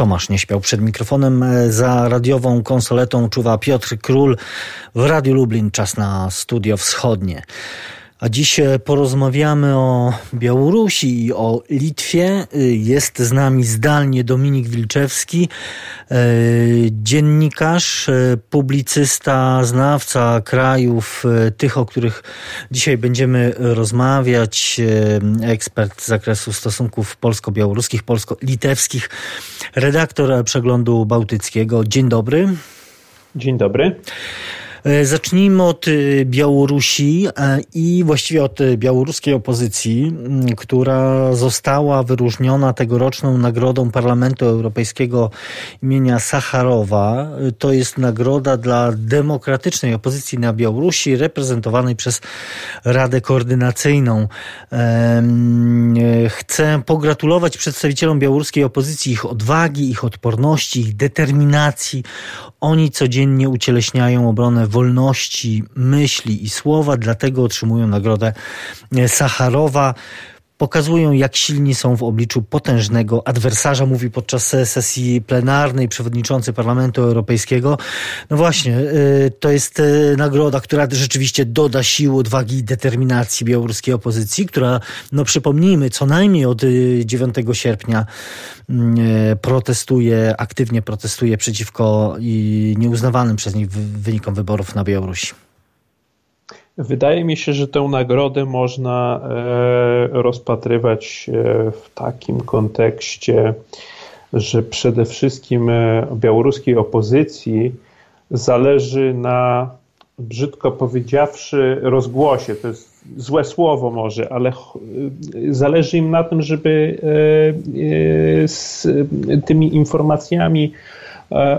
Tomasz nie śpiał przed mikrofonem. Za radiową konsoletą czuwa Piotr Król w Radiu Lublin. Czas na studio wschodnie. A dziś e, porozmawiamy o Białorusi i o Litwie. E, jest z nami zdalnie Dominik Wilczewski, e, dziennikarz, publicysta, znawca krajów, tych, o których dzisiaj będziemy rozmawiać, ekspert z zakresu stosunków polsko-białoruskich, polsko-litewskich, redaktor przeglądu bałtyckiego. Dzień dobry. Dzień dobry. E, zacznijmy od e, Białorusi e, i właściwie od białoruskiej opozycji, która została wyróżniona tegoroczną nagrodą Parlamentu Europejskiego imienia Sacharowa. To jest nagroda dla demokratycznej opozycji na Białorusi, reprezentowanej przez Radę Koordynacyjną. Chcę pogratulować przedstawicielom białoruskiej opozycji ich odwagi, ich odporności, ich determinacji. Oni codziennie ucieleśniają obronę wolności myśli i słowa, dlatego otrzymują nagrodę Sacharowa pokazują, jak silni są w obliczu potężnego adwersarza, mówi podczas sesji plenarnej przewodniczący Parlamentu Europejskiego. No właśnie, y, to jest y, nagroda, która rzeczywiście doda sił, odwagi i determinacji białoruskiej opozycji, która, no przypomnijmy, co najmniej od 9 y, sierpnia protestuje, aktywnie protestuje przeciwko nieuznawanym przez nich wynikom wyborów na Białorusi. Wydaje mi się, że tę nagrodę można e, rozpatrywać e, w takim kontekście, że przede wszystkim e, białoruskiej opozycji zależy na, brzydko powiedziawszy, rozgłosie. To jest złe słowo może, ale zależy im na tym, żeby z tymi informacjami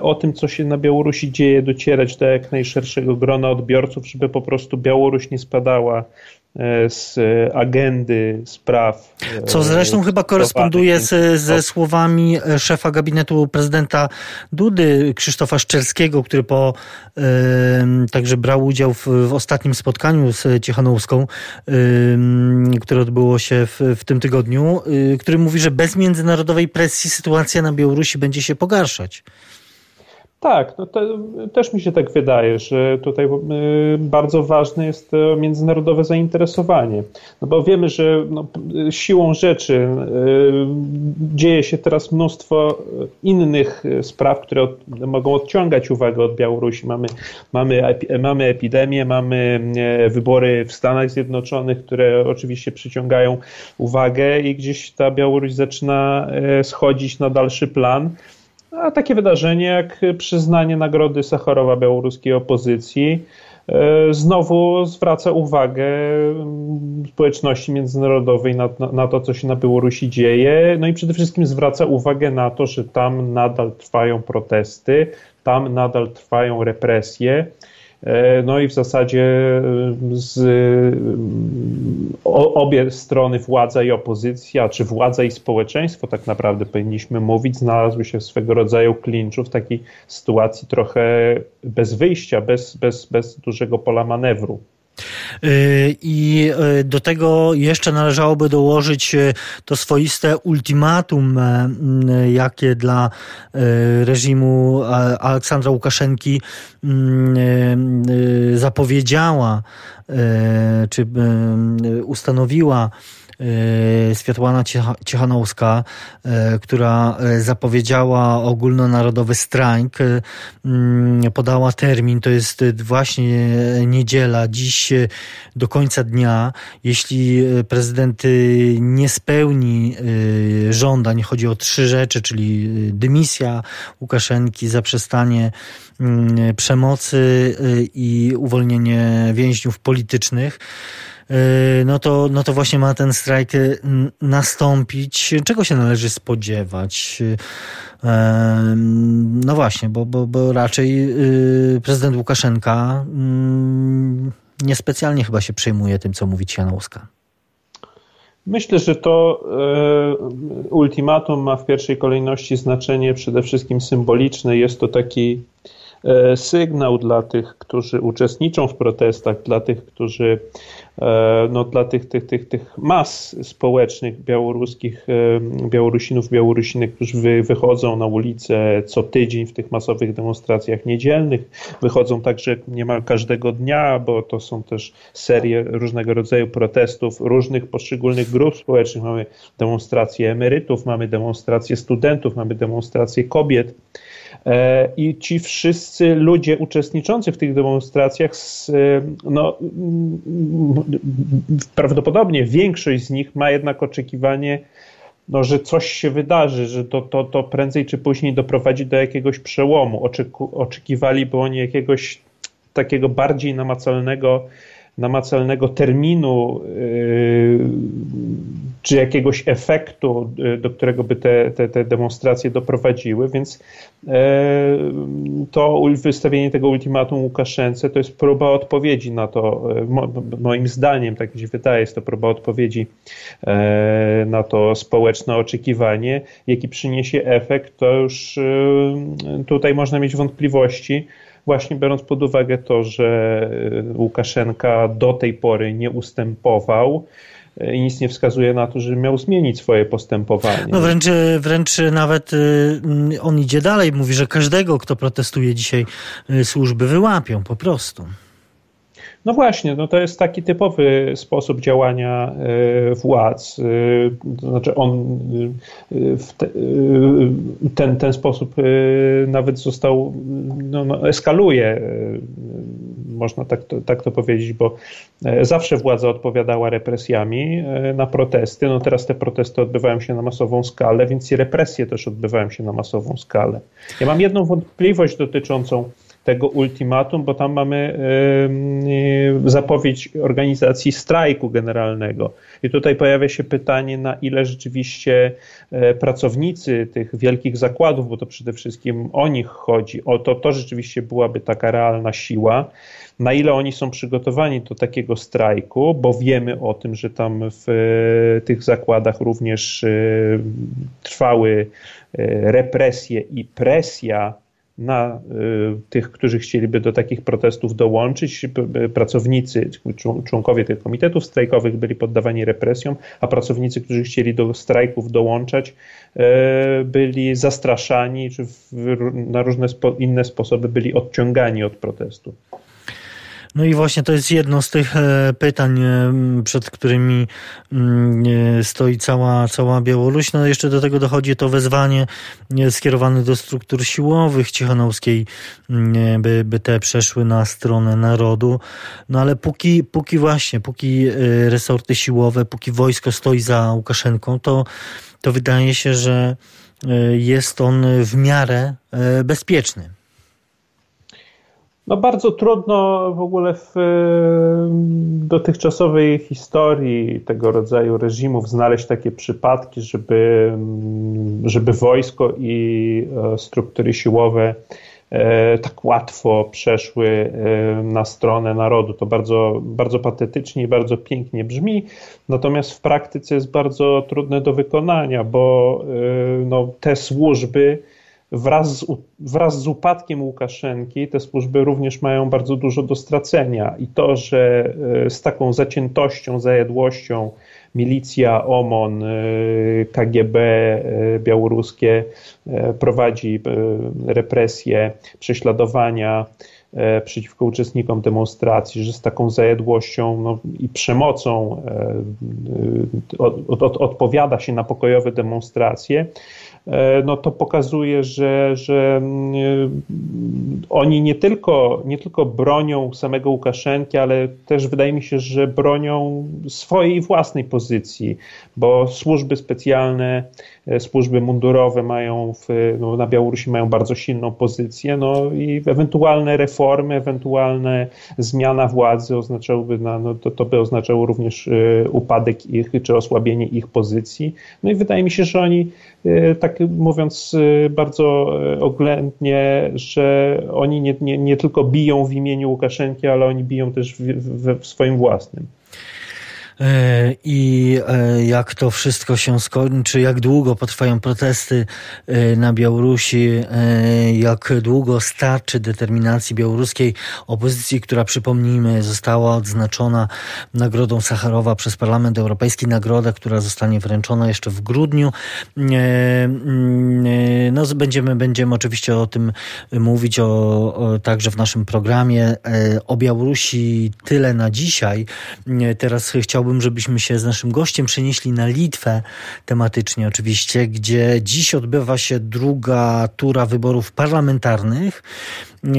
o tym, co się na Białorusi dzieje, docierać do jak najszerszego grona odbiorców, żeby po prostu Białoruś nie spadała e, z agendy spraw. E, co zresztą chyba koresponduje z, ze słowami szefa gabinetu prezydenta Dudy, Krzysztofa Szczerskiego, który po także brał udział w, w ostatnim spotkaniu z Ciechanowską, które odbyło się w, w tym tygodniu, który mówi, że bez międzynarodowej presji sytuacja na Białorusi będzie się pogarszać. Tak, no to, też mi się tak wydaje, że tutaj y, bardzo ważne jest to międzynarodowe zainteresowanie. No bo wiemy, że no, siłą rzeczy y, dzieje się teraz mnóstwo innych spraw, które od, mogą odciągać uwagę od Białorusi. Mamy, mamy, mamy epidemię, mamy e, wybory w Stanach Zjednoczonych, które oczywiście przyciągają uwagę i gdzieś ta Białoruś zaczyna e, schodzić na dalszy plan. A takie wydarzenie jak przyznanie nagrody Sacharowa białoruskiej opozycji e, znowu zwraca uwagę mm, społeczności międzynarodowej na, na, na, to, co się na Białorusi dzieje, no i przede wszystkim zwraca uwagę na to, że tam nadal trwają protesty, tam nadal trwają represje. E, no i w zasadzie e, z, obie strony, władza i opozycja, czy władza i społeczeństwo, tak naprawdę powinniśmy mówić, znalazły się w swego rodzaju klinczu, w takiej sytuacji trochę bez wyjścia, bez, bez, bez dużego pola manewru. Y, I y, do tego jeszcze należałoby dołożyć y, to swoiste ultimatum, jakie dla reżimu Aleksandra Łukaszenki zapowiedziała, czy ustanowiła Światłana Ciechanowska, e, która e, zapowiedziała ogólnonarodowy strajk, mm, podała termin, to jest właśnie niedziela, dziś do końca dnia. Jeśli prezydent nie spełni żądań, chodzi o trzy rzeczy, czyli dymisja Łukaszenki, zaprzestanie mm, przemocy i uwolnienie więźniów politycznych, E, no to, no to właśnie ma ten strajk e, nastąpić. Czego się należy spodziewać? E, no właśnie, bo, bo, bo raczej prezydent Łukaszenka niespecjalnie chyba się przejmuje tym, co mówi Cianowska. Myślę, że to ultimatum ma w pierwszej kolejności znaczenie przede wszystkim symboliczne. Jest to taki sygnał dla tych, którzy uczestniczą w protestach, dla tych, którzy E, no, dla tych, tych, tych, tych mas społecznych białoruskich, e, Białorusinów, Białorusinek, którzy wy, wychodzą na ulicę co tydzień w tych masowych demonstracjach niedzielnych, wychodzą także niemal każdego dnia, bo to są też serie różnego rodzaju protestów różnych poszczególnych grup społecznych. Mamy demonstracje emerytów, mamy demonstracje studentów, mamy demonstracje kobiet. E, I ci wszyscy ludzie uczestniczący w tych demonstracjach, no, prawdopodobnie większość z nich ma jednak oczekiwanie, no, że coś się wydarzy, że to, to, to prędzej czy później doprowadzi do jakiegoś przełomu. Oczekiwaliby oni jakiegoś takiego bardziej namacalnego namacalnego terminu yy, czy jakiegoś efektu, yy, do którego by te, te, te demonstracje doprowadziły, więc yy, to wystawienie tego ultimatum Łukaszence to jest próba odpowiedzi na to, moim zdaniem, tak mi się wydaje, jest to próba odpowiedzi na to społeczne oczekiwanie. Jaki przyniesie efekt, to już tutaj można mieć wątpliwości właśnie biorąc pod uwagę to, że y, Łukaszenka do tej pory nie ustępował y, i nic nie wskazuje na to, że miał zmienić swoje postępowanie. No wręcz, wręcz nawet on idzie dalej, mówi, że każdego, kto protestuje dzisiaj, służby wyłapią po prostu. No właśnie, no to jest taki typowy sposób działania e, władz. E, to znaczy on e, te, ten, ten sposób nawet został, no, no eskaluje, można tak to, tak to powiedzieć, bo zawsze władza odpowiadała represjami na protesty. No teraz te protesty odbywają się na masową skalę, więc i represje też odbywają się na masową skalę. Ja mam jedną wątpliwość dotyczącą tego ultimatum, bo tam mamy zapowiedź organizacji strajku generalnego. I tutaj pojawia się pytanie, na ile rzeczywiście e, pracownicy tych wielkich zakładów, bo to przede wszystkim o nich chodzi, o to, to rzeczywiście byłaby taka realna siła, na ile oni są przygotowani do takiego strajku, bo wiemy o tym, że tam w e, tych zakładach również e, trwały represje i presja na y, tych, którzy chcieliby do takich protestów dołączyć. Pracownicy, członkowie tych komitetów strajkowych byli poddawani represjom, a pracownicy, którzy chcieli do strajków dołączać, y, byli zastraszani, czy na różne inne sposoby byli odciągani od protestu. No i właśnie to jest jedno z tych e, pytań, e, przed którymi e, stoi cała, cała Białoruś. No jeszcze do tego dochodzi to wezwanie skierowane do struktur siłowych Cichanowskiej, by, by te przeszły na stronę narodu. No ale póki, póki właśnie, póki resorty siłowe, póki wojsko stoi za Łukaszenką, to, to wydaje się, że jest on w miarę bezpieczny. No bardzo trudno w ogóle w dotychczasowej historii tego rodzaju reżimów znaleźć takie przypadki, żeby, żeby wojsko i e, struktury siłowe e, tak łatwo przeszły e, na stronę narodu. To bardzo, bardzo patetycznie i bardzo pięknie brzmi, natomiast w praktyce jest bardzo trudne do wykonania, bo no, te służby wraz z, wraz z upadkiem Łukaszenki te służby również mają bardzo dużo do stracenia. I to, że e, z taką zaciętością, zajadłością milicja, OMON, e, KGB e, białoruskie prowadzi represje, prześladowania przeciwko uczestnikom demonstracji, że z taką zajadłością no, i przemocą od, od, odpowiada się na pokojowe demonstracje, no to pokazuje, że, że mm, oni nie tylko, nie tylko bronią samego Łukaszenki, ale też wydaje mi się, że bronią swojej własnej pozycji, bo służby specjalne, e, służby mundurowe mają w, no, na Białorusi mają bardzo silną pozycję, no i ewentualne reformy, ewentualne zmiana władzy oznaczałyby, no, to, to by oznaczało również e, upadek ich, czy osłabienie ich pozycji. No i wydaje mi się, że oni tak tak mówiąc y, bardzo y, oględnie, że oni nie, nie, nie tylko biją w imieniu Łukaszenki, ale oni biją też w, w, w swoim własnym. E, I e, jak to wszystko się skończy, jak długo potrwają protesty e, na Białorusi, jak długo starczy determinacji białoruskiej opozycji, która przypomnijmy została odznaczona Nagrodą Sacharowa przez Parlament Europejski, nagroda, która zostanie wręczona jeszcze w grudniu. No, będziemy, będziemy oczywiście o tym mówić o, o także w naszym programie. O Białorusi tyle na dzisiaj. Teraz chciałbym chciałbym, żebyśmy się z naszym gościem przenieśli na Litwę tematycznie oczywiście, gdzie dziś odbywa się druga tura wyborów parlamentarnych. E,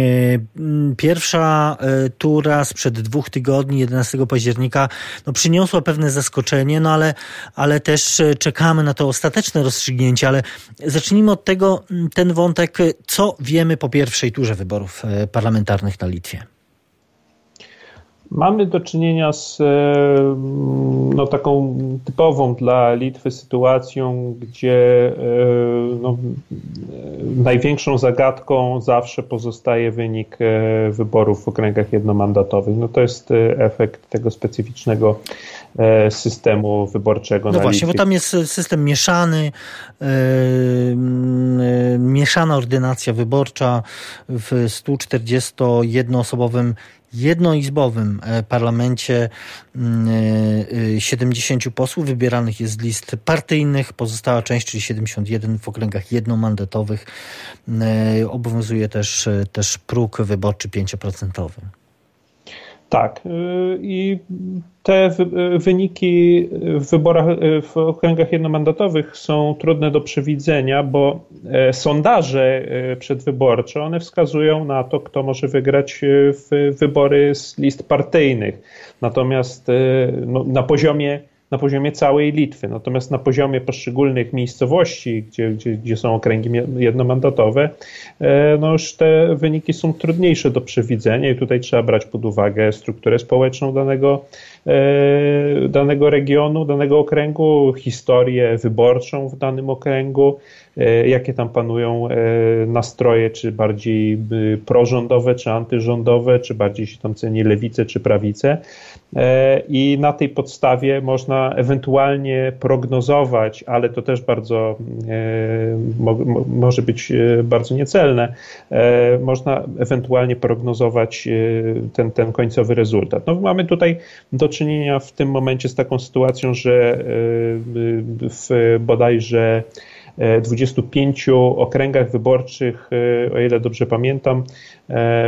pierwsza e, tura sprzed dwóch tygodni, 11 października, no przyniosła pewne zaskoczenie, no ale, ale też e, czekamy na to ostateczne rozstrzygnięcie, ale zacznijmy od tego, ten wątek, co wiemy po pierwszej turze wyborów parlamentarnych na Litwie. Mamy do czynienia z e, no, taką typową dla Litwy sytuacją, gdzie e, no, największą zagadką zawsze pozostaje wynik e, wyborów w okręgach jednomandatowych. No, to jest efekt tego specyficznego systemu wyborczego. No właśnie, Litwie. bo tam jest system mieszany, mieszana ordynacja wyborcza w 141-osobowym jednoizbowym e, parlamencie 70 mm, e, posłów wybieranych jest z list partyjnych. Pozostała część, czyli 71 w okręgach jednomandatowych, e, obowiązuje też, też próg wyborczy 5%. Tak. Y, I te wyniki w wyborach y, w okręgach jednomandatowych są trudne do przewidzenia, bo e, sondaże e, przedwyborcze one wskazują na to, kto może wygrać e, w wybory z list partyjnych. Natomiast no, na poziomie na poziomie całej Litwy. Natomiast na poziomie poszczególnych miejscowości, gdzie, gdzie, gdzie są okręgi jednomandatowe, e, no już te wyniki są trudniejsze do przewidzenia i tutaj trzeba brać pod uwagę strukturę społeczną danego, e, danego regionu, danego okręgu, historię wyborczą w danym okręgu, e, jakie tam panują nastroje, czy bardziej prorządowe, czy antyrządowe, czy bardziej się tam ceni lewice, czy prawice. E, i na tej podstawie można ewentualnie prognozować, ale to też bardzo e, może być e, bardzo niecelne, można ewentualnie prognozować ten, ten końcowy rezultat. No, mamy tutaj do czynienia w tym momencie z taką sytuacją, że w bodajże 25 okręgach wyborczych, o ile dobrze pamiętam,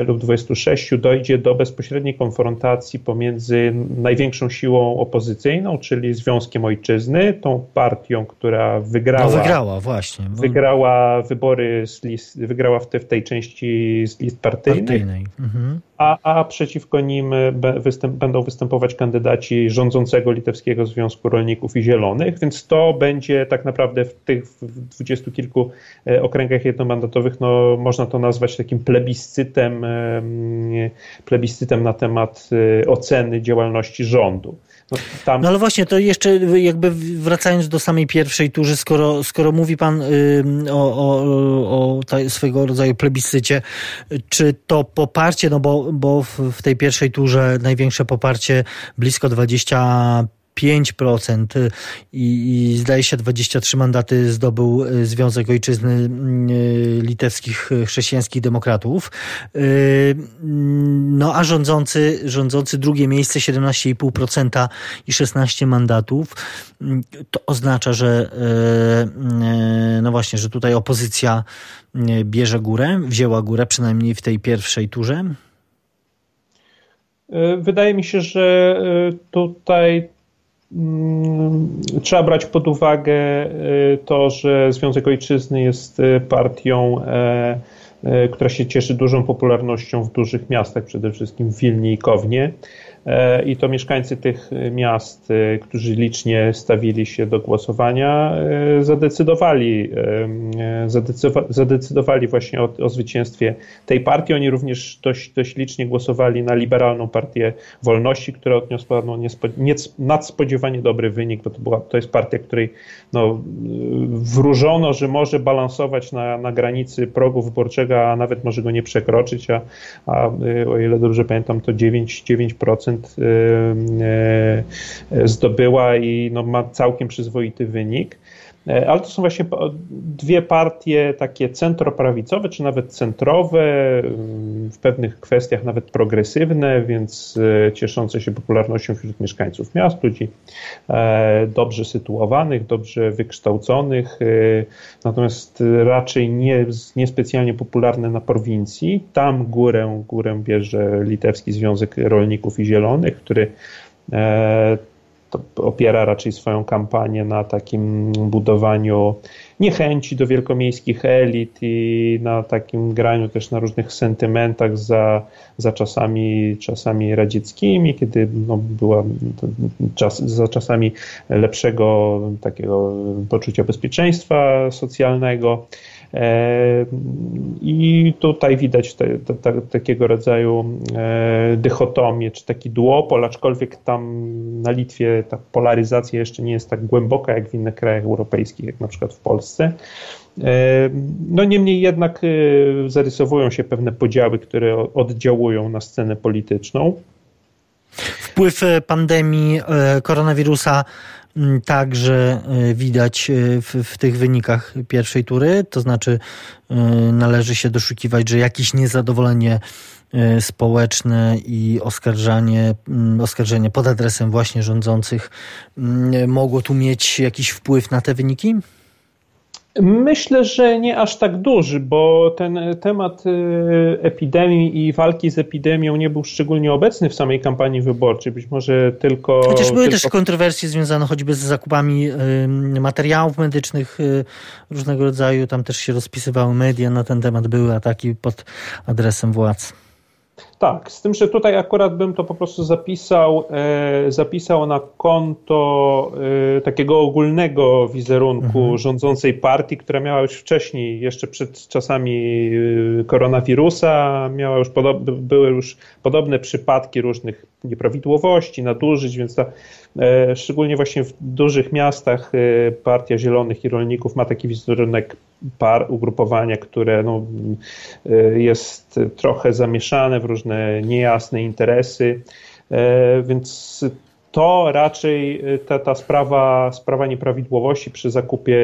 lub 26 dojdzie do bezpośredniej konfrontacji pomiędzy największą siłą opozycyjną, czyli Związkiem Ojczyzny, tą partią, która wygrała. No wygrała, właśnie. Bo... Wygrała wybory z list, wygrała w, te, w tej części z list partyjnych. Partyjnej. Mhm. A, a przeciwko nim występ, będą występować kandydaci rządzącego Litewskiego Związku Rolników i Zielonych, więc to będzie tak naprawdę w tych dwudziestu kilku e, okręgach jednomandatowych, no, można to nazwać takim plebiscytem plebiscytem, plebiscytem na temat e, oceny działalności rządu. No, tam... no, ale właśnie, to jeszcze jakby wracając do samej pierwszej tury, skoro, skoro mówi pan o, o, o rodzaju plebiscycie, czy to poparcie, no bo, bo w tej pierwszej turze największe poparcie blisko 20 5% y, i, i zdaje się 23 mandaty zdobył y, Związek Ojczyzny y, Litewskich Chrześcijańskich Demokratów. No a rządzący, rządzący drugie miejsce 17,5% i 16 mandatów. To oznacza, że no właśnie, że tutaj opozycja bierze górę, wzięła górę przynajmniej w tej pierwszej turze. Wydaje mi się, że tutaj trzeba brać pod uwagę y, to, że Związek Ojczyzny jest y, partią, e, która się cieszy dużą popularnością w dużych miastach, przede wszystkim w Wilnie i Kownie. E, i to mieszkańcy tych miast, e, którzy licznie stawili się do głosowania, e, zadecydowali, zadecydowali właśnie o, o zwycięstwie tej partii. Oni również dość, dość licznie głosowali na liberalną partię wolności, która odniosła no, nadspodziewanie dobry wynik, bo to, była, to jest partia, której no, wróżono, że może balansować na, na granicy progu wyborczego a nawet może go nie przekroczyć, a, a o ile dobrze pamiętam, to 9, 9% zdobyła i no, ma całkiem przyzwoity wynik. E, ale to są właśnie dwie partie takie centroprawicowe, czy nawet centrowe, mm, w pewnych kwestiach nawet progresywne, więc e, cieszące się popularnością wśród mieszkańców miast, ludzi e, dobrze sytuowanych, dobrze wykształconych, natomiast raczej nie, niespecjalnie popularne na prowincji. Tam górę, górę bierze Litewski Związek Rolników i Zielonych, który opiera raczej swoją kampanię na takim budowaniu niechęci do wielkomiejskich elit i na takim graniu też na różnych sentymentach za, za czasami, czasami radzieckimi, kiedy no, była czas, za czasami lepszego takiego poczucia bezpieczeństwa socjalnego. E, I tutaj widać te, te, te, takiego rodzaju e, dychotomię, czy taki duopol, aczkolwiek tam na Litwie ta polaryzacja jeszcze nie jest tak głęboka jak w innych krajach europejskich, jak na przykład w Polsce. E, no niemniej jednak zarysowują się pewne podziały, które oddziałują na scenę polityczną. Wpływ pandemii koronawirusa także y, widać y, w, w, tych wynikach pierwszej tury, to znaczy y, należy się doszukiwać, że jakieś niezadowolenie społeczne i oskarżanie, mm, oskarżenie pod adresem właśnie rządzących mm, mogło tu mieć jakiś wpływ na te wyniki? Myślę, że nie aż tak duży, bo ten temat y, epidemii i walki z epidemią nie był szczególnie obecny w samej kampanii wyborczej. Być może tylko. Chociaż były tylko... też kontrowersje związane choćby z zakupami y, materiałów medycznych y, różnego rodzaju. Tam też się rozpisywały media na ten temat, były ataki pod adresem władz. Tak, z tym, że tutaj akurat bym to po prostu zapisał, e, zapisał na konto e, takiego ogólnego wizerunku mhm. rządzącej partii, która miała już wcześniej, jeszcze przed czasami e, koronawirusa, miała już były już podobne przypadki różnych nieprawidłowości, nadużyć, więc ta, e, szczególnie właśnie w dużych miastach e, Partia Zielonych i Rolników ma taki wizerunek par, ugrupowania, które no, e, jest trochę zamieszane w różne niejasne interesy, więc to raczej ta, ta sprawa, sprawa nieprawidłowości przy zakupie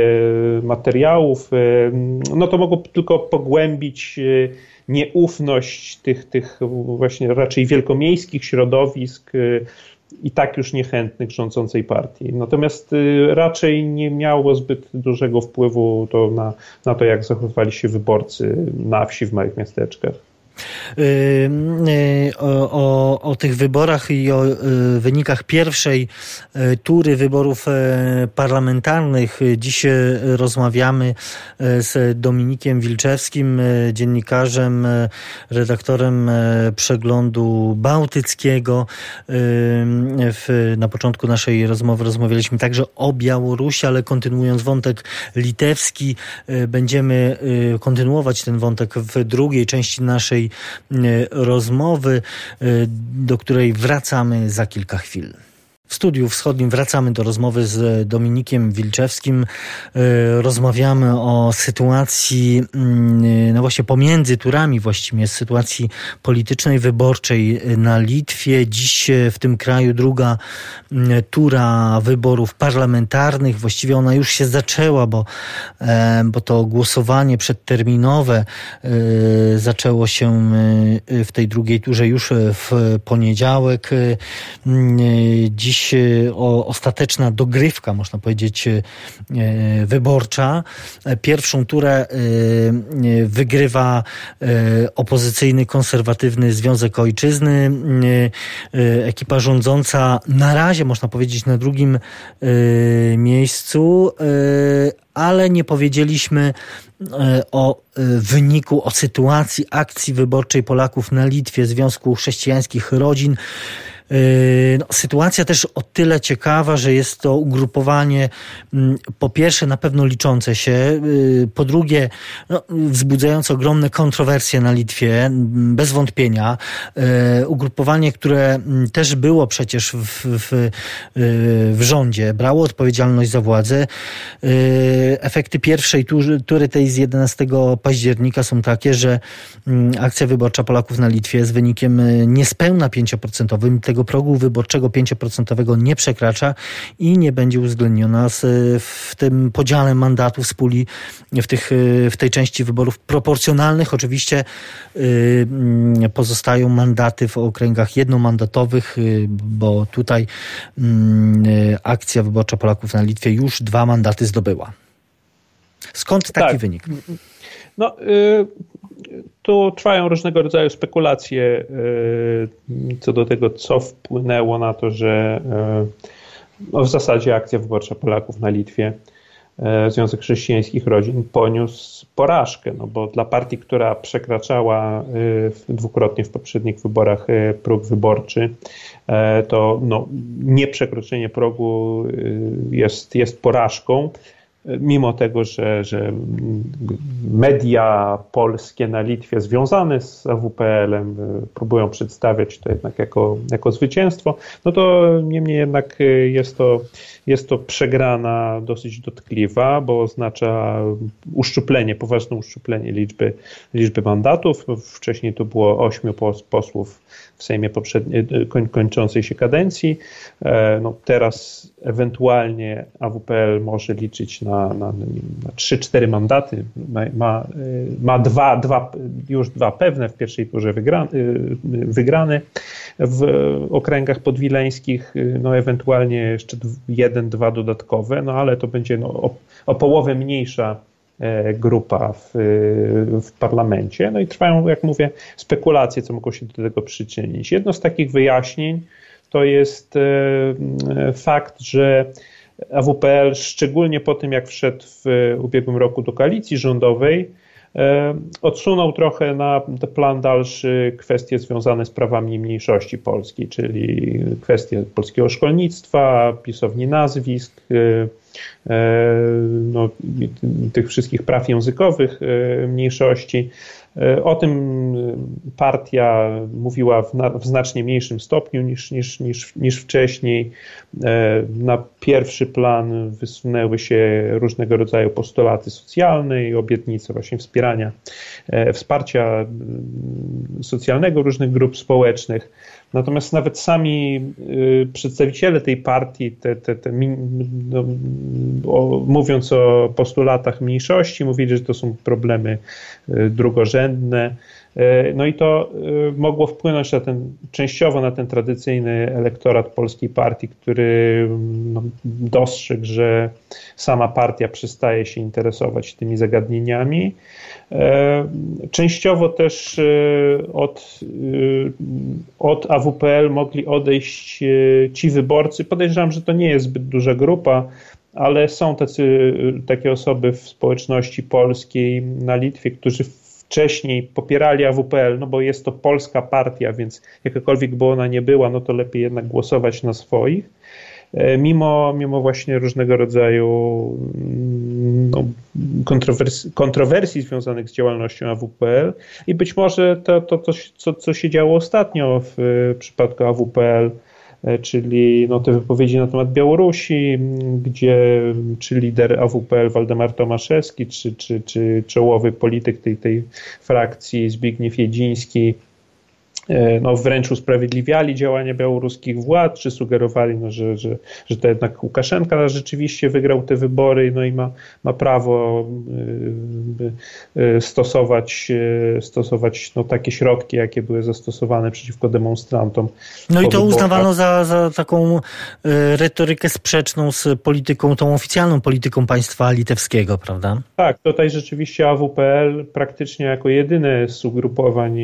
materiałów, no to mogło tylko pogłębić nieufność tych, tych właśnie raczej wielkomiejskich środowisk y, i tak już niechętnych rządzącej partii. Natomiast y, raczej nie miało zbyt dużego wpływu to na, na to, jak zachowywali się wyborcy na wsi w małych miasteczkach. Y, o, o, o, tych wyborach i o y, wynikach pierwszej y, tury wyborów parlamentarnych. Dziś rozmawiamy z Dominikiem Wilczewskim, dziennikarzem, redaktorem przeglądu bałtyckiego. W, na początku naszej rozmowy rozmawialiśmy także o Białorusi, ale kontynuując wątek litewski, będziemy kontynuować ten wątek w drugiej części naszej E, rozmowy, e, do której wracamy za kilka chwil. W studiu wschodnim wracamy do rozmowy z Dominikiem Wilczewskim. E, rozmawiamy o sytuacji, mm, no właśnie pomiędzy turami właściwie, sytuacji politycznej, wyborczej na Litwie. Dziś w tym kraju druga mm, tura wyborów parlamentarnych. Właściwie ona już się zaczęła, bo, e, bo to głosowanie przedterminowe zaczęło się w tej drugiej turze już w poniedziałek. Dziś dziś e, ostateczna dogrywka, można powiedzieć, e, wyborcza. Pierwszą turę e, wygrywa opozycyjny, konserwatywny Związek Ojczyzny. Ekipa rządząca na razie, można powiedzieć, na drugim miejscu, ale nie powiedzieliśmy o wyniku, o sytuacji akcji wyborczej Polaków na Litwie Związku Chrześcijańskich Rodzin. No, sytuacja też o tyle ciekawa, że jest to ugrupowanie mm, po pierwsze na pewno liczące się, po drugie no, wzbudzające ogromne kontrowersje na Litwie, bez wątpienia. Ugrupowanie, które też było przecież w, w, w rządzie, brało odpowiedzialność za władzę. Efekty pierwszej tury tej z 11 października są takie, że akcja wyborcza Polaków na Litwie z wynikiem niespełna 5%, tego progu wyborczego 5% nie przekracza i nie będzie uwzględniona w tym podziale mandatów z puli w, tych, w tej części wyborów proporcjonalnych. Oczywiście y, pozostają mandaty w okręgach jednomandatowych, y, bo tutaj y, akcja wyborcza Polaków na Litwie już dwa mandaty zdobyła. Skąd taki tak. wynik? No, y tu trwają różnego rodzaju spekulacje y, co do tego, co wpłynęło na to, że y, no w zasadzie akcja wyborcza Polaków na Litwie, y, Związek Chrześcijańskich Rodzin poniósł porażkę, no bo dla partii, która przekraczała dwukrotnie w poprzednich wyborach próg wyborczy, to no, nieprzekroczenie progu jest, jest porażką mimo tego, że, że media polskie na Litwie związane z AWPL-em e, próbują przedstawiać to jednak jako, jako zwycięstwo, no to niemniej jednak e, jest to, jest to przegrana dosyć dotkliwa, bo oznacza uszczuplenie, poważne uszczuplenie liczby, liczby mandatów. Wcześniej to było ośmiu posłów w Sejmie poprzedniej, koń, kończącej się kadencji. E, no teraz ewentualnie AWPL może liczyć na, na, na 3-4 mandaty. Ma, ma, ma dwa, dwa, już dwa pewne w pierwszej turze wygrane, wygrane w okręgach podwileńskich, no ewentualnie jeszcze jeden, dwa dodatkowe, no ale to będzie no, o, o połowę mniejsza E, grupa w, w parlamencie. No i trwają, jak mówię, spekulacje, co mogą się do tego przyczynić. Jedno z takich wyjaśnień to jest e, fakt, że AWPL, szczególnie po tym, jak wszedł w ubiegłym roku do koalicji rządowej, e, odsunął trochę na plan dalszy kwestie związane z prawami mniejszości polskiej, czyli kwestie polskiego szkolnictwa, pisowni nazwisk, E, no, tych wszystkich praw językowych e, mniejszości. E, o tym partia mówiła w, na, w, znacznie mniejszym stopniu niż, niż, niż, niż wcześniej. Na pierwszy plan wysunęły się różnego rodzaju postulaty socjalne i obietnice właśnie wspierania, wsparcia socjalnego różnych grup społecznych. Natomiast nawet sami y, przedstawiciele tej partii, te, te, te, no, o, mówiąc o postulatach mniejszości, mówili, że to są problemy y, drugorzędne. Y, no i to mogło wpłynąć na ten, częściowo na ten tradycyjny elektorat polskiej partii, który no, dostrzegł, że sama partia przestaje się interesować tymi zagadnieniami. E, częściowo też e, od, e, od AWPL mogli odejść ci wyborcy. Podejrzewam, że to nie jest zbyt duża grupa, ale są tacy, takie osoby w społeczności polskiej na Litwie, którzy wcześniej popierali AWPL, no bo jest to polska partia, więc jakakolwiek by ona nie była, no to lepiej jednak głosować na swoich. E, mimo, mimo właśnie różnego rodzaju mm, no, kontrowersji, kontrowersji związanych z działalnością AWPL i być może to, to, to co, co się działo ostatnio w przypadku AWPL, czyli no, te wypowiedzi na temat Białorusi, gdzie czy lider AWPL Waldemar Tomaszewski, czy, czy, czy czołowy polityk tej, tej frakcji Zbigniew Jedziński E, no, wręcz usprawiedliwiali działania białoruskich władz, czy sugerowali, no, że, że, że to jednak Łukaszenka rzeczywiście wygrał te wybory no i ma, ma prawo e, e, stosować, stosować no, takie środki, jakie były zastosowane przeciwko demonstrantom. No i to uznawano za, za taką retorykę sprzeczną z polityką, tą oficjalną polityką państwa litewskiego, prawda? Tak, tutaj rzeczywiście AWPL praktycznie jako jedyne z ugrupowań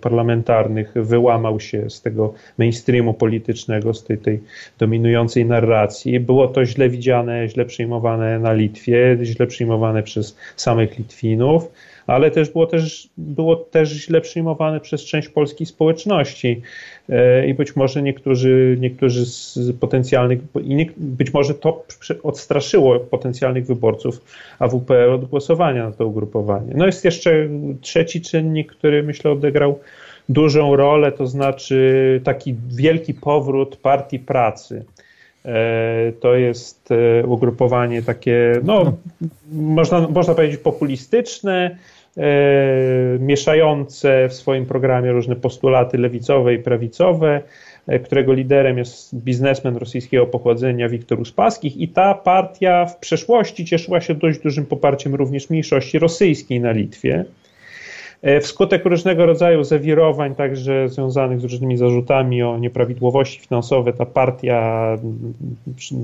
parlamentarnych Wyłamał się z tego mainstreamu politycznego, z tej, tej dominującej narracji. Było to źle widziane, źle przyjmowane na Litwie, źle przyjmowane przez samych Litwinów ale też było też, było też źle przyjmowane przez część polskiej społeczności e, i być może niektórzy, niektórzy z potencjalnych, być może to odstraszyło potencjalnych wyborców AWP od głosowania na to ugrupowanie. No jest jeszcze trzeci czynnik, który myślę odegrał dużą rolę, to znaczy taki wielki powrót partii pracy. E, to jest e, ugrupowanie takie, no, no, można, można powiedzieć populistyczne, e, mieszające w swoim programie różne postulaty lewicowe i prawicowe, którego liderem jest biznesmen rosyjskiego pochodzenia Wiktor Uspaskich i ta partia w przeszłości cieszyła się dość dużym poparciem również mniejszości rosyjskiej na Litwie. E, wskutek różnego rodzaju zawirowań, także związanych z różnymi zarzutami o nieprawidłowości finansowe, ta partia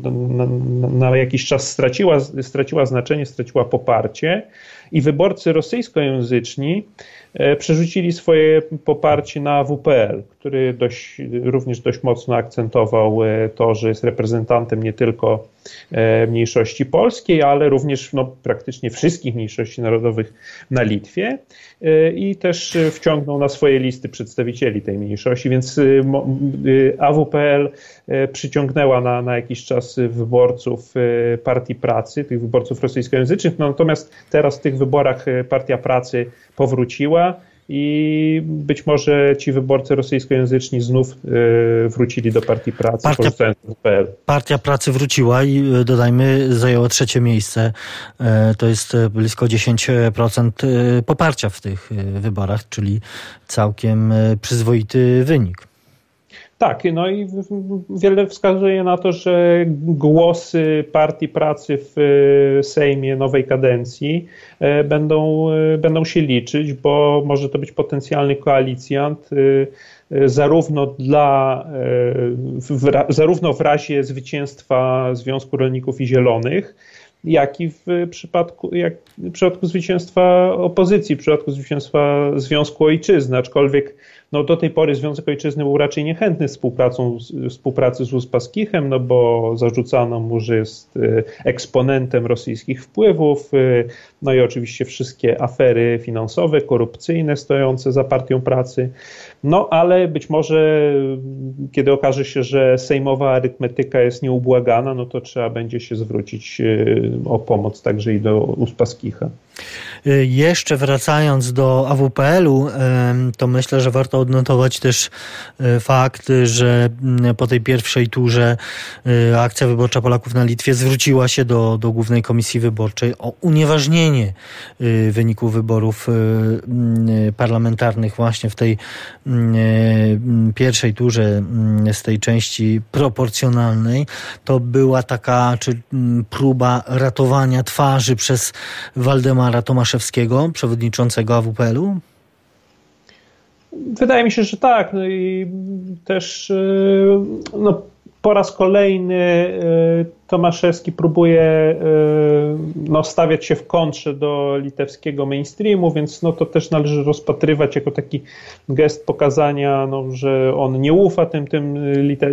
na, na, na jakiś czas straciła, straciła znaczenie, straciła poparcie i wyborcy rosyjskojęzyczni e, przerzucili swoje poparcie na WPL, który dość, również dość mocno akcentował e, to, że jest reprezentantem nie tylko mniejszości polskiej, ale również no, praktycznie wszystkich mniejszości narodowych na Litwie i też wciągnął na swoje listy przedstawicieli tej mniejszości, więc AWPL przyciągnęła na, na jakiś czas wyborców Partii Pracy, tych wyborców rosyjskojęzycznych, no, natomiast teraz w tych wyborach Partia Pracy powróciła i być może ci wyborcy rosyjskojęzyczni znów e, wrócili do Partii Pracy, Partia, Partia Pracy wróciła i e, dodajmy, zajęła trzecie miejsce. E, to jest blisko 10% poparcia w tych wyborach, czyli całkiem przyzwoity wynik. Tak, no i wiele wskazuje na to, że głosy Partii Pracy w e, Sejmie nowej kadencji e, będą, e, będą się liczyć, bo może to być potencjalny koalicjant zarówno dla, w, zarówno w razie zwycięstwa Związku Rolników i Zielonych, jak i w przypadku, jak w przypadku zwycięstwa opozycji, w przypadku zwycięstwa Związku Ojczyzny, aczkolwiek no do tej pory Związek Ojczyzny był raczej niechętny współpracą, współpracy z Uspaskichem, no bo zarzucano mu, że jest e, eksponentem rosyjskich wpływów, e, no i oczywiście wszystkie afery finansowe, korupcyjne stojące za partią pracy. No ale być może, kiedy okaże się, że sejmowa arytmetyka jest nieubłagana, no to trzeba będzie się zwrócić o pomoc także i do Uspaskicha. Jeszcze wracając do AWPL-u, to myślę, że warto odnotować też e, fakt, że mm, po tej pierwszej turze e, akcja wyborcza Polaków na Litwie zwróciła się do, do Głównej Komisji Wyborczej o unieważnienie wyników wyborów mm, parlamentarnych właśnie w tej mm, pierwszej turze z tej części proporcjonalnej. To była taka czy próba ratowania twarzy przez Waldemara Tomaszewskiego, przewodniczącego AWPL-u? Wydaje mi się, że tak. No i też y, no, po raz kolejny y, Tomaszewski próbuje y, no, stawiać się w kontrze do litewskiego mainstreamu, więc no, to też należy rozpatrywać jako taki gest pokazania, no, że on nie ufa tym, tym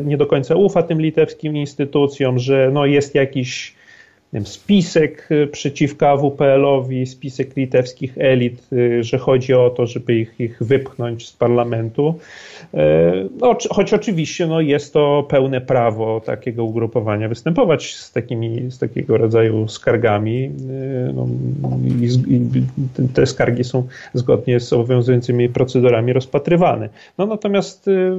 nie do końca ufa tym litewskim instytucjom, że no, jest jakiś wiem, spisek y, przeciwko AWPL-owi, spisek litewskich elit, y, że chodzi o to, żeby ich, ich wypchnąć z parlamentu. E, no, choć oczywiście no, jest to pełne prawo takiego ugrupowania występować z, takimi, z takiego rodzaju skargami. E, no, i, i te skargi są zgodnie z obowiązującymi procedurami rozpatrywane. No, natomiast y,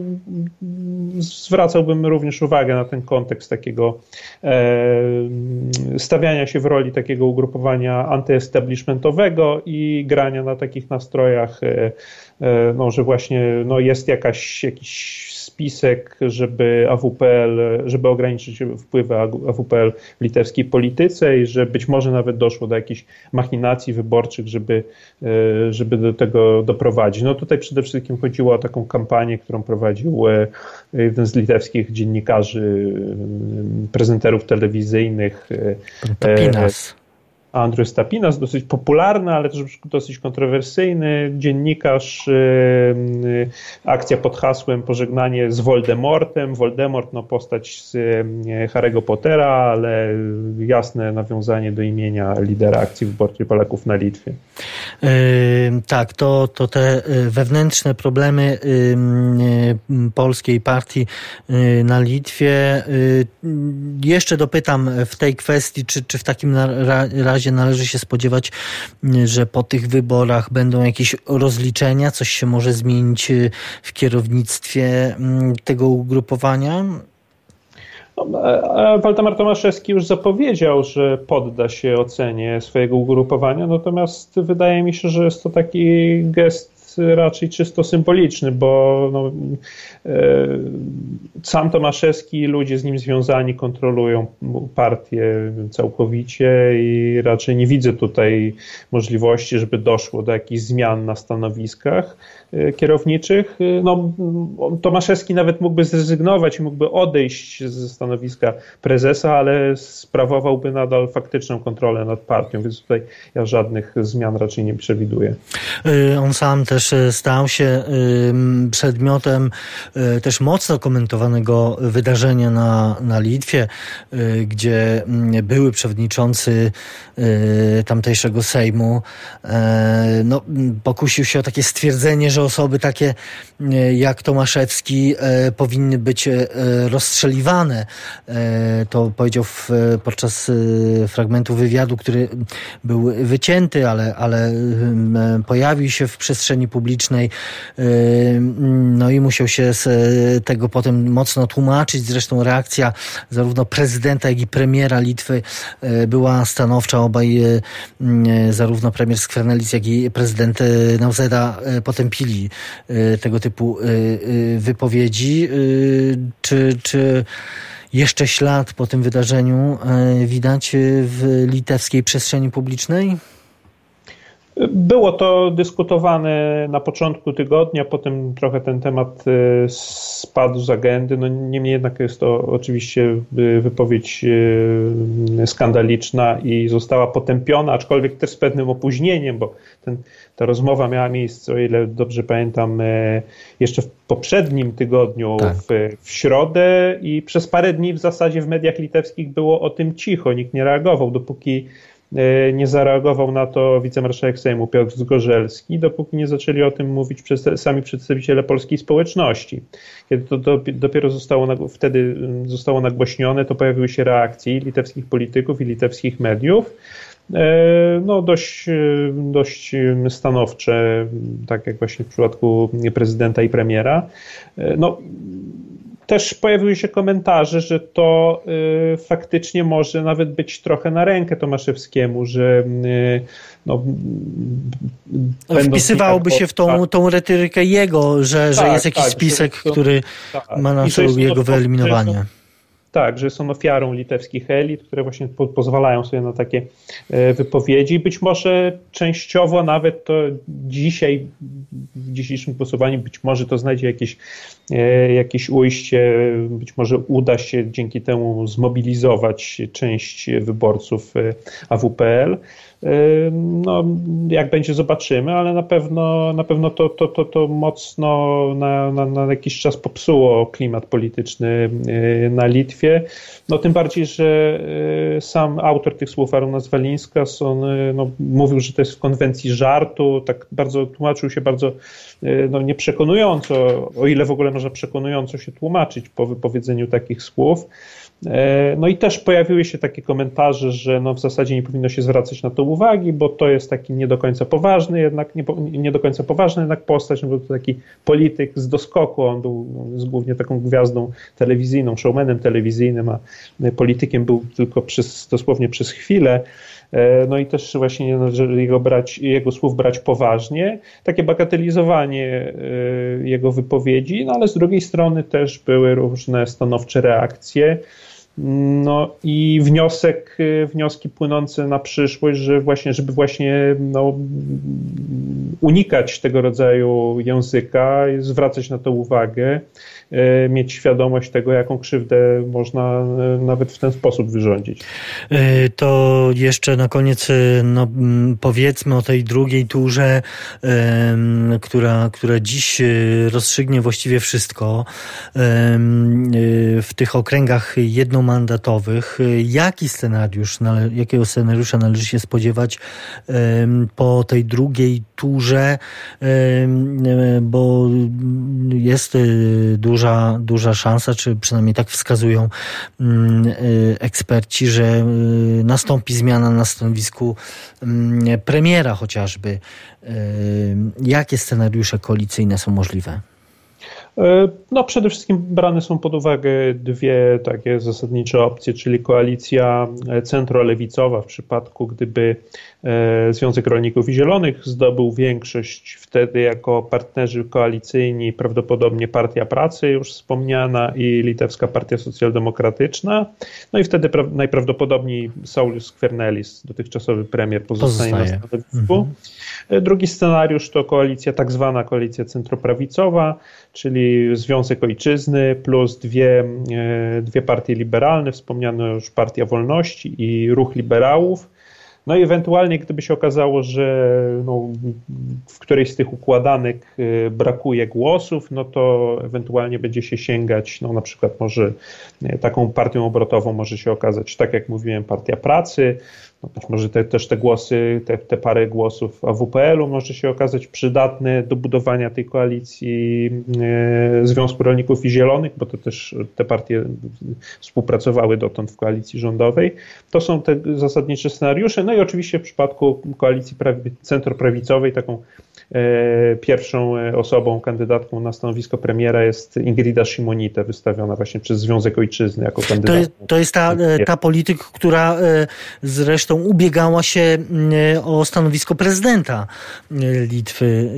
zwracałbym również uwagę na ten kontekst takiego e, stawiania się w roli takiego ugrupowania antyestablishmentowego i grania na takich nastrojach, e, e, no, że właśnie no, jest jakaś, jakiś spisek, żeby AWPL, żeby ograniczyć wpływy AWPL w litewskiej polityce i że być może nawet doszło do jakichś machinacji wyborczych, żeby, e, żeby do tego doprowadzić. No tutaj przede wszystkim chodziło o taką kampanię, którą prowadził jeden z litewskich dziennikarzy, prezenterów telewizyjnych. Tapinas. Andrzej Stapinas, dosyć popularny, ale też dosyć kontrowersyjny dziennikarz. Akcja pod hasłem Pożegnanie z Voldemortem. Voldemort, no postać z Harry'ego Pottera, ale jasne nawiązanie do imienia lidera akcji wyborczej Polaków na Litwie. Yy, tak, to, to te wewnętrzne problemy yy, polskiej partii yy, na Litwie. Jeszcze dopytam w tej kwestii, czy, czy w takim razie należy się spodziewać, że po tych wyborach będą jakieś rozliczenia, coś się może zmienić w kierownictwie tego ugrupowania? No, Waldemar Tomaszewski już zapowiedział, że podda się ocenie swojego ugrupowania, natomiast wydaje mi się, że jest to taki gest raczej czysto symboliczny, bo no, e, sam Tomaszewski i ludzie z nim związani kontrolują partię całkowicie i raczej nie widzę tutaj możliwości, żeby doszło do jakichś zmian na stanowiskach e, kierowniczych. E, no, Tomaszewski nawet mógłby zrezygnować i mógłby odejść ze stanowiska prezesa, ale sprawowałby nadal faktyczną kontrolę nad partią, więc tutaj ja żadnych zmian raczej nie przewiduję. On sam też stał się przedmiotem też mocno komentowanego wydarzenia na, na Litwie, y, gdzie mm, były przewodniczący y, tamtejszego Sejmu e, no, pokusił się o takie stwierdzenie, że osoby takie jak Tomaszewski e, powinny być e, rozstrzeliwane. To powiedział w, podczas fragmentu wywiadu, który był wycięty, ale, ale pojawił się w przestrzeni publicznej. No i musiał się z tego potem mocno tłumaczyć. Zresztą reakcja zarówno prezydenta, jak i premiera Litwy była stanowcza. Obaj, zarówno premier Skwernelis, jak i prezydent Nauseda potępili tego typu wypowiedzi. Czy, czy jeszcze ślad po tym wydarzeniu widać w litewskiej przestrzeni publicznej? Było to dyskutowane na początku tygodnia, potem trochę ten temat e, spadł z agendy. No, niemniej jednak jest to oczywiście wypowiedź e, skandaliczna i została potępiona, aczkolwiek też z pewnym opóźnieniem, bo ten, ta rozmowa miała miejsce, o ile dobrze pamiętam, e, jeszcze w poprzednim tygodniu tak. w, w środę i przez parę dni w zasadzie w mediach litewskich było o tym cicho, nikt nie reagował, dopóki E, nie zareagował na to wicemarszałek Sejmu Piotr Zgorzelski, dopóki nie zaczęli o tym mówić sami przedstawiciele polskiej społeczności. Kiedy to do, dopiero zostało, wtedy mm, zostało nagłośnione, to pojawiły się reakcje litewskich polityków i litewskich mediów e, no dość, e, dość stanowcze, tak jak właśnie w przypadku prezydenta i premiera. No, też pojawiły się komentarze, że to y, faktycznie może nawet być trochę na rękę Tomaszewskiemu, że y, no, wpisywałoby się w tą, tą retorykę jego, że, tak, że jest jakiś tak, spisek, że, który tak, ma na celu jego wyeliminowanie. Tak, że są ofiarą litewskich elit, które właśnie po, pozwalają sobie na takie e, wypowiedzi. Być może częściowo nawet to dzisiaj, w dzisiejszym głosowaniu, być może to znajdzie jakieś, e, jakieś ujście, być może uda się dzięki temu zmobilizować część wyborców e, AWPL. No, jak będzie, zobaczymy, ale na pewno, na pewno to, to, to, to mocno na, na, na jakiś czas popsuło klimat polityczny na Litwie. No, tym bardziej, że sam autor tych słów, Arunas Walińskas, on no, mówił, że to jest w konwencji żartu, tak bardzo tłumaczył się bardzo no, nieprzekonująco, o ile w ogóle można przekonująco się tłumaczyć po wypowiedzeniu takich słów. E, no i też pojawiły się takie komentarze, że no w zasadzie nie powinno się zwracać na to uwagi, bo to jest taki nie do końca poważny, jednak nie, nie do końca poważny jednak postać, no był to taki polityk z doskoku, on był on głównie taką gwiazdą telewizyjną, showmanem telewizyjnym, a politykiem był tylko przez, dosłownie przez chwilę. E, no i też właśnie należy jego, brać, jego słów brać poważnie. Takie bagatelizowanie e, jego wypowiedzi, no ale z drugiej strony też były różne stanowcze reakcje. No i wniosek, wnioski płynące na przyszłość, że właśnie, żeby właśnie no, unikać tego rodzaju języka, zwracać na to uwagę, mieć świadomość tego, jaką krzywdę można e, nawet w ten sposób wyrządzić. E, to jeszcze na koniec no, powiedzmy o tej drugiej turze, która, która dziś rozstrzygnie właściwie wszystko w tych okręgach jednomandatowych. Jaki scenariusz, jakiego scenariusza należy się spodziewać po tej drugiej turze, bo jest dużo duża, duża szansa, czy przynajmniej tak wskazują mm, y, eksperci, że y, nastąpi zmiana na stanowisku mm, premiera chociażby. Y, jakie scenariusze koalicyjne są możliwe? No, przede wszystkim brane są pod uwagę dwie takie zasadnicze opcje, czyli koalicja centrolewicowa w przypadku, gdyby Związek Rolników i Zielonych zdobył większość, wtedy jako partnerzy koalicyjni prawdopodobnie Partia Pracy już wspomniana i Litewska Partia Socjaldemokratyczna. No i wtedy najprawdopodobniej Saulius Skwernelis, dotychczasowy premier, pozostanie Pozostaje. na stanowisku. Mhm. Drugi scenariusz to koalicja, tak zwana koalicja centroprawicowa, czyli Związek Ojczyzny plus dwie, e, dwie partie liberalne, wspomniano już Partia Wolności i Ruch Liberałów. No i ewentualnie, gdyby się okazało, że no, w którejś z tych układanek e, brakuje głosów, no to ewentualnie będzie się sięgać, no na przykład może e, taką partią obrotową może się okazać, tak jak mówiłem, Partia Pracy, no być może te, też te głosy, te, te parę głosów AWPL-u może się okazać przydatne do budowania tej koalicji e, Związku Rolników i Zielonych, bo to też te partie współpracowały dotąd w koalicji rządowej. To są te zasadnicze scenariusze. No i oczywiście w przypadku koalicji prawi, centroprawicowej taką E, pierwszą e, osobą, kandydatką na stanowisko premiera jest Ingrida Shimonite, wystawiona właśnie przez Związek Ojczyzny jako kandydatka. To jest, to jest ta, ta polityk, która zresztą ubiegała się o stanowisko prezydenta Litwy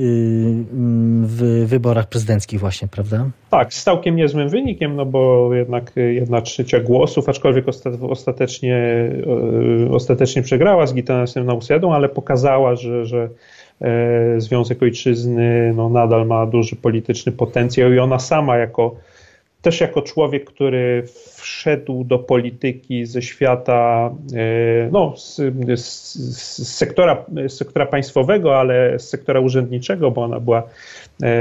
w wyborach prezydenckich właśnie, prawda? Tak, z całkiem niezłym wynikiem, no bo jednak jedna trzecia głosów, aczkolwiek ostatecznie, ostatecznie przegrała z Gitanasem Nausedą, ale pokazała, że, że E, Związek Ojczyzny no, nadal ma duży polityczny potencjał i ona sama jako też jako człowiek, który wszedł do polityki ze świata, e, no, z, z, z, sektora, z sektora państwowego, ale z sektora urzędniczego, bo ona była e,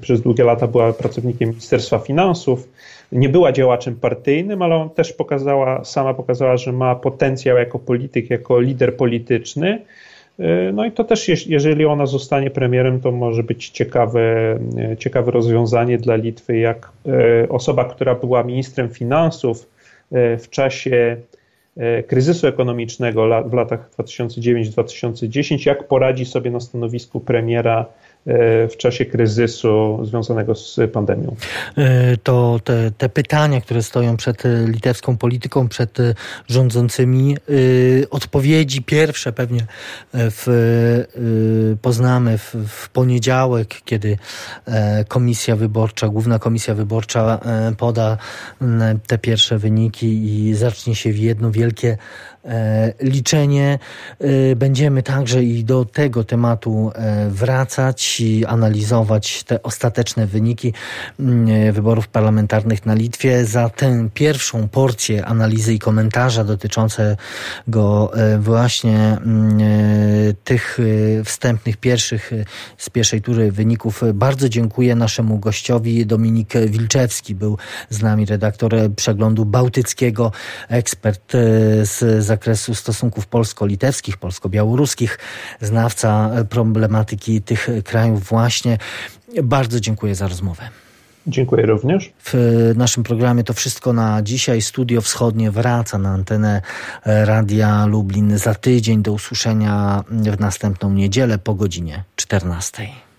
przez długie lata była pracownikiem Ministerstwa Finansów. Nie była działaczem partyjnym, ale on też pokazała, sama pokazała, że ma potencjał jako polityk, jako lider polityczny. E, no i to też, jeżeli ona zostanie premierem, to może być ciekawe, e, ciekawe rozwiązanie dla Litwy, jak e, osoba, która była ministrem finansów w czasie kryzysu ekonomicznego w latach 2009-2010, jak poradzi sobie na stanowisku premiera w czasie kryzysu związanego z pandemią. E, to te, te, pytania, które stoją przed litewską polityką, przed rządzącymi, e, odpowiedzi pierwsze pewnie w, poznamy w, w poniedziałek, kiedy komisja wyborcza, główna komisja wyborcza poda te pierwsze wyniki i zacznie się jedno wielkie E, liczenie. E, będziemy także i do tego tematu e, wracać i analizować te ostateczne wyniki mm, wyborów parlamentarnych na Litwie. Za tę pierwszą porcję analizy i komentarza dotyczącego właśnie mm, tych wstępnych pierwszych z pierwszej tury wyników bardzo dziękuję naszemu gościowi. Dominik Wilczewski był z nami redaktor przeglądu bałtyckiego, ekspert z zakresu stosunków polsko-litewskich, polsko-białoruskich, znawca problematyki tych krajów właśnie. Bardzo dziękuję za rozmowę. Dziękuję również. W naszym programie to wszystko na dzisiaj. Studio Wschodnie wraca na antenę Radia Lublin za tydzień. Do usłyszenia w następną niedzielę po godzinie 14.